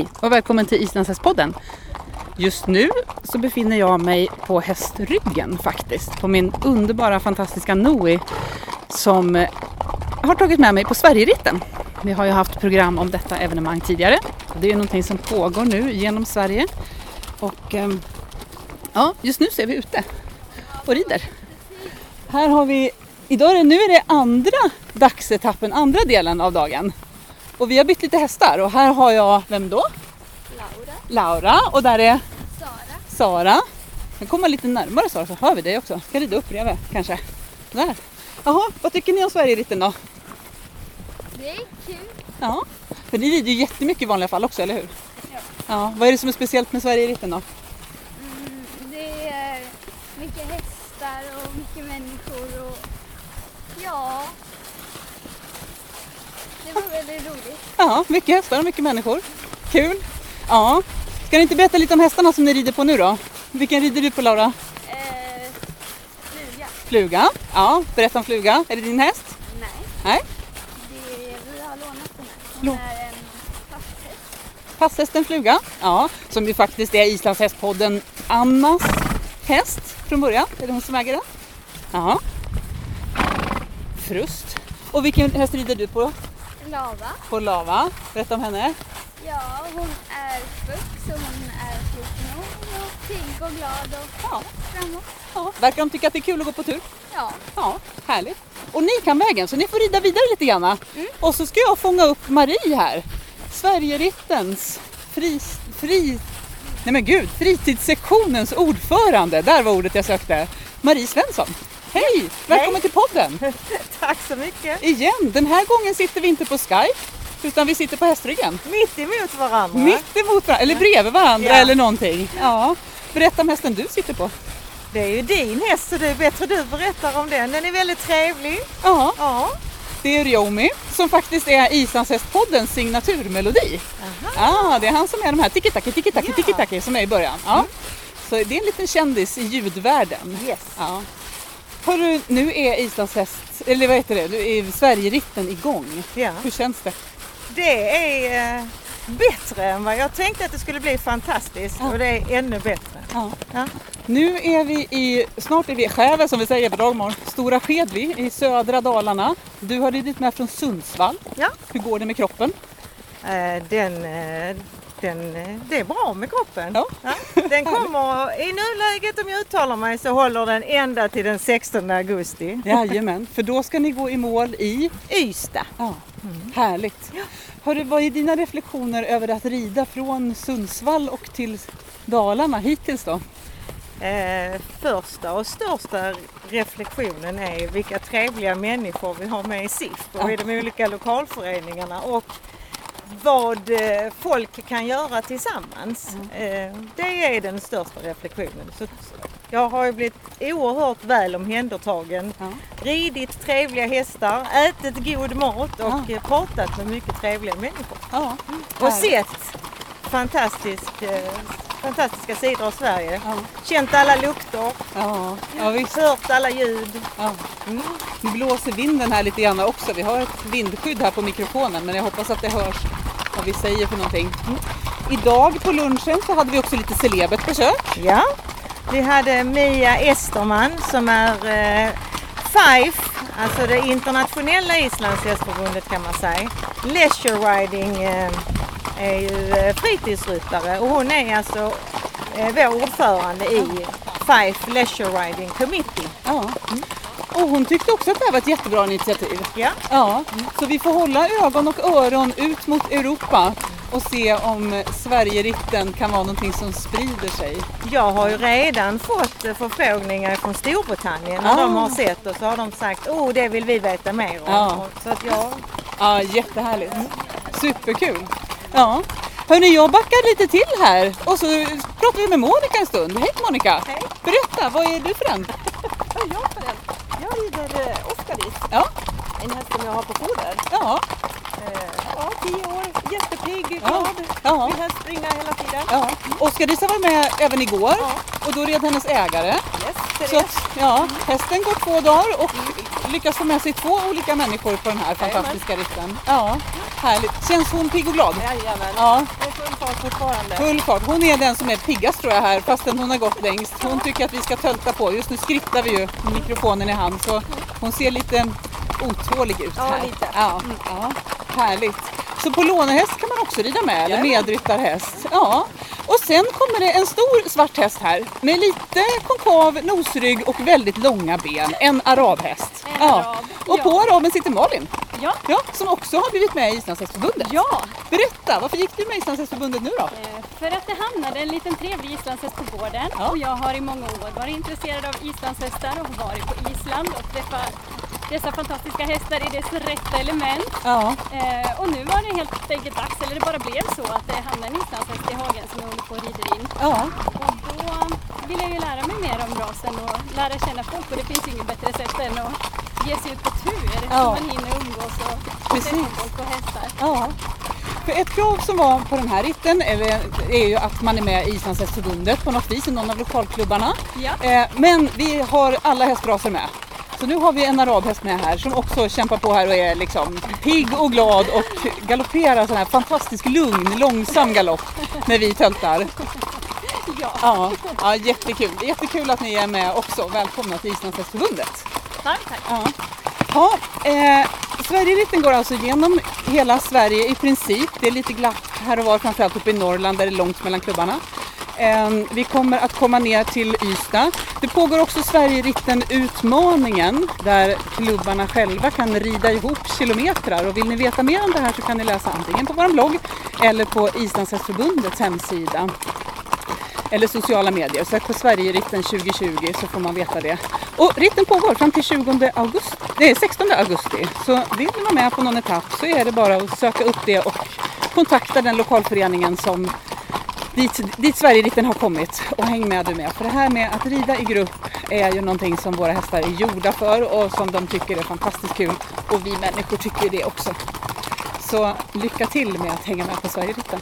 Hej och välkommen till Islandshästpodden. Just nu så befinner jag mig på hästryggen faktiskt. På min underbara fantastiska Noe som eh, har tagit med mig på Sverigeritten. Vi har ju haft program om detta evenemang tidigare. Det är någonting som pågår nu genom Sverige. Och ehm, ja, just nu så är vi ute och rider. Här har vi, idag är det, nu är det andra dagsetappen, andra delen av dagen. Och vi har bytt lite hästar och här har jag, vem då? Laura, Laura och där är Sara, Sara. Jag kommer lite närmare Sara så hör vi dig också. Ska rida upp bredvid kanske. Där. Jaha, vad tycker ni om Sverigeritten då? det är kul. Ja, för ni rider ju jättemycket i vanliga fall också, eller hur? Ja. Ja, vad är det som är speciellt med Sverigeritten då? Mm, det är mycket hästar och mycket människor och ja, det var väldigt roligt. Ja, mycket hästar och mycket människor. Kul! Ja. Ska ni inte berätta lite om hästarna som ni rider på nu då? Vilken rider du på Laura? Eh, fluga? Fluga. Ja, berätta om Fluga. Är det din häst? Nej, Nej. det, vi har lånat den här. Hon Lå- är en passhäst. Passhästen Fluga. Ja, som ju faktiskt är Islands hästpodden Annas häst från början. Är det hon som äger den? Ja. Frust. Och vilken häst rider du på? Lava. På Lava. Berätta om henne. Ja, hon är spux och hon är sliten och pigg och glad och Ja. framåt. ja. Verkar de tycka att det är kul att gå på tur? Ja, Ja, härligt. Och ni kan vägen så ni får rida vidare lite grann. Och så ska jag fånga upp Marie här. Sverigerittens fri, fri, nej men gud, fritidssektionens ordförande. Där var ordet jag sökte. Marie Svensson. Hej! Välkommen till podden! Tack så mycket. Igen, den här gången sitter vi inte på Skype utan vi sitter på hästryggen. Mitt emot varandra. Mitt emot varandra, eller bredvid varandra Ja. eller någonting. Ja. Berätta om hästen du sitter på. Det är ju din häst så det är bättre du berättar om den. Den är väldigt trevlig. Ja, Ja. det är Riomi som faktiskt är Islandshästpoddens signaturmelodi. Ja, det är han som är de här tiki-taki, tiki-taki, Ja. tiki-taki som är i början. Ja. Så det är en liten kändis i ljudvärlden. Yes. Ja. Hörru, nu är Islandshäst, eller vad heter det, nu är Sverigeritten igång. Ja. Hur känns det? Det är eh, bättre än vad jag tänkte att det skulle bli fantastiskt Ja. och det är ännu bättre. Ja. Ja. Nu är vi i, snart är vi i Skäve som vi säger på Dagmar, Stora Skedvi i södra Dalarna. Du har ridit med från Sundsvall. Ja. Hur går det med kroppen? Eh, Den, eh, den, eh, det är bra med kroppen. Ja. Den kommer, i nuläget om jag uttalar mig så håller den ända till den 16 augusti. Jajamän, för då ska ni gå i mål i Ystad. Ja, Härligt. Hörru, vad är dina reflektioner över att rida från Sundsvall och till Dalarna hittills då? Eh, första och största reflektionen är vilka trevliga människor vi har med i SIF och i de olika lokalföreningarna och vad eh, folk kan göra tillsammans. Eh, det är den största reflektionen. Så jag har ju blivit oerhört väl omhändertagen, Ja. ridit trevliga hästar, ätit god mat och eh, pratat med mycket trevliga människor. Ja, Och sett fantastisk, fantastiska sidor av Sverige. Ja, Känt alla lukter, ja, ja visst. hört alla ljud. Ja. Mm. Nu blåser vinden här lite grann också. Vi har ett vindskydd här på mikrofonen men jag hoppas att det hörs vad vi säger för någonting. Idag på lunchen så hade vi också lite celebert besök. Ja, vi hade Mia Esterman som är eh, FIFE, alltså det internationella islandshästförbundet kan man säga. Leisure riding eh, är ju eh, fritidsryttare och hon är alltså eh, vår ordförande i FIFE Leisure Riding Committee. Ja. Och hon tyckte också att det här var ett jättebra initiativ. Ja. Ja, så vi får hålla ögon och öron ut mot Europa och se om Sverigeritten kan vara någonting som sprider sig. Jag har ju redan fått förfrågningar från Storbritannien. När Ah. de har sett och så har de sagt oh det vill vi veta mer om. Ja. Så att jag, Ja, jättehärligt. Superkul. Ja. Hörni, jag backar lite till här och så pratar vi med Monica en stund. Hej Monica! Hej. Berätta, vad är du för en? Vad är jag för en? Jag rider eh, Oscaris, Ja, en häst som jag har på foder. ja, Eh, ja, tio år, jättepigg, glad, ja. vill helst springa hela tiden. ja. Oskar-Lisa var med även igår Ja. och då red hennes ägare. Yes, Så Therese. att, ja, hästen går två dagar och lyckas få med sig två olika människor på den här fantastiska ritten. Ja, härligt. Känns hon pigg och glad? Jajamän. Ja, Det är full fart fortfarande. full fart. Hon är den som är piggast tror jag här fastän hon har gått längst. Hon tycker att vi ska tölta på. Just nu skrittar vi ju med mikrofonen i hand så hon ser lite otålig ut Ja, här. lite. Ja, ja, härligt. Så på lånehäst kan man också rida med, eller medryttarhäst. Ja. Och sen kommer det en stor svart häst här med lite konkav nosrygg och väldigt långa ben. En arabhäst. En ja. arab, Och ja. på araben sitter Malin. Ja. Ja, som också har blivit med i Islandshästförbundet. Ja, Berätta, varför gick du med i Islandshästförbundet nu då? eh, för att det hamnade en liten trevlig islandshäst på gården Ja. och jag har i många år varit intresserad av islandshästar och varit på Island och träffat dessa fantastiska hästar i dess rätta element. Ja, Eh, och nu var det helt enkelt dags, eller det bara blev så att det hamnade en islandshäst i hagen som jag håller på och rider in. ja, Och då vill jag ju lära mig mer om rasen och lära känna folk och det finns ju inget bättre sätt än att ge sig ut på tur Ja. så man hinner umgås och Precis. träffa folk och hästar. ja. För ett krav som var på den här ritten är ju att man är med i Islandshästförbundet på något vis i någon av lokalklubbarna. Ja. Eh, men vi har alla hästraser med. Så nu har vi en arabhäst med här som också kämpar på här och är liksom pigg och glad och galopperar sån här fantastisk lugn, långsam galopp när vi töltar. Ja, Ja, ja jättekul. Jättekul att ni är med också. Välkomna till Islandshästförbundet. tack, tack. Ja. Ja, eh, Sverigeritten går alltså genom hela Sverige i princip. Det är lite glapp här och var, framförallt uppe i Norrland där det är långt mellan klubbarna. Ehm, vi kommer att komma ner till Ystad. Det pågår också Sverigeritten Utmaningen där klubbarna själva kan rida ihop kilometrar. Och vill ni veta mer om det här så kan ni läsa antingen på vår blogg eller på Islandshästförbundets hemsida eller sociala medier. Sök på Sverigeritten 2020 så får man veta det. Och ritten pågår fram till 20 augusti, nej, 16 augusti. Så vill ni vara med på någon etapp så är det bara att söka upp det och kontakta den lokalföreningen som dit, dit Sverigeritten har kommit och häng med du med. För det här med att rida i grupp är ju någonting som våra hästar är gjorda för och som de tycker är fantastiskt kul. Och vi människor tycker ju det också. Så lycka till med att hänga med på Sverigeritten.